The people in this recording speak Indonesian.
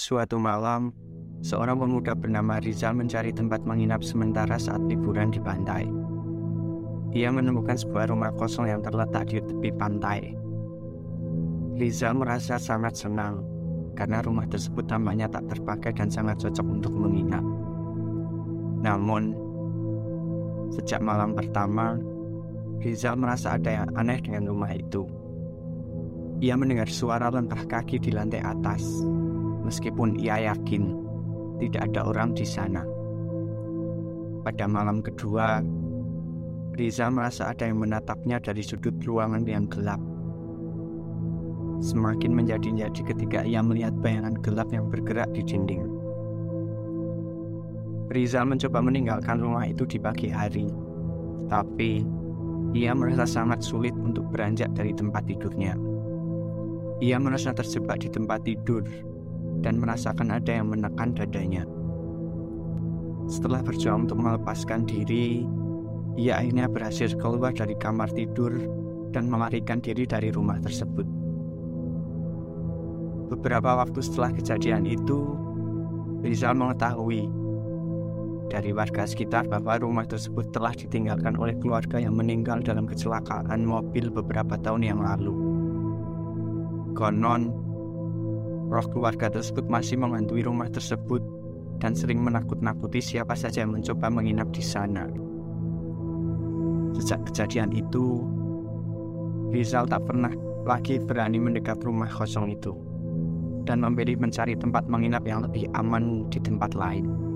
Suatu malam, seorang pemuda bernama Rizal mencari tempat menginap sementara saat liburan di pantai. Ia menemukan sebuah rumah kosong yang terletak di tepi pantai. Rizal merasa sangat senang karena rumah tersebut tampaknya tak terpakai dan sangat cocok untuk menginap. Namun, sejak malam pertama, Rizal merasa ada yang aneh dengan rumah itu. Ia mendengar suara langkah kaki di lantai atas meskipun ia yakin tidak ada orang di sana. Pada malam kedua, Riza merasa ada yang menatapnya dari sudut ruangan yang gelap. Semakin menjadi-jadi ketika ia melihat bayangan gelap yang bergerak di dinding. Rizal mencoba meninggalkan rumah itu di pagi hari, tapi ia merasa sangat sulit untuk beranjak dari tempat tidurnya. Ia merasa terjebak di tempat tidur dan merasakan ada yang menekan dadanya. Setelah berjuang untuk melepaskan diri, ia akhirnya berhasil keluar dari kamar tidur dan melarikan diri dari rumah tersebut. Beberapa waktu setelah kejadian itu, Rizal mengetahui dari warga sekitar bahwa rumah tersebut telah ditinggalkan oleh keluarga yang meninggal dalam kecelakaan mobil beberapa tahun yang lalu. Konon, Roh keluarga tersebut masih menghantui rumah tersebut dan sering menakut-nakuti siapa saja yang mencoba menginap di sana. Sejak kejadian itu, Rizal tak pernah lagi berani mendekat rumah kosong itu dan memilih mencari tempat menginap yang lebih aman di tempat lain.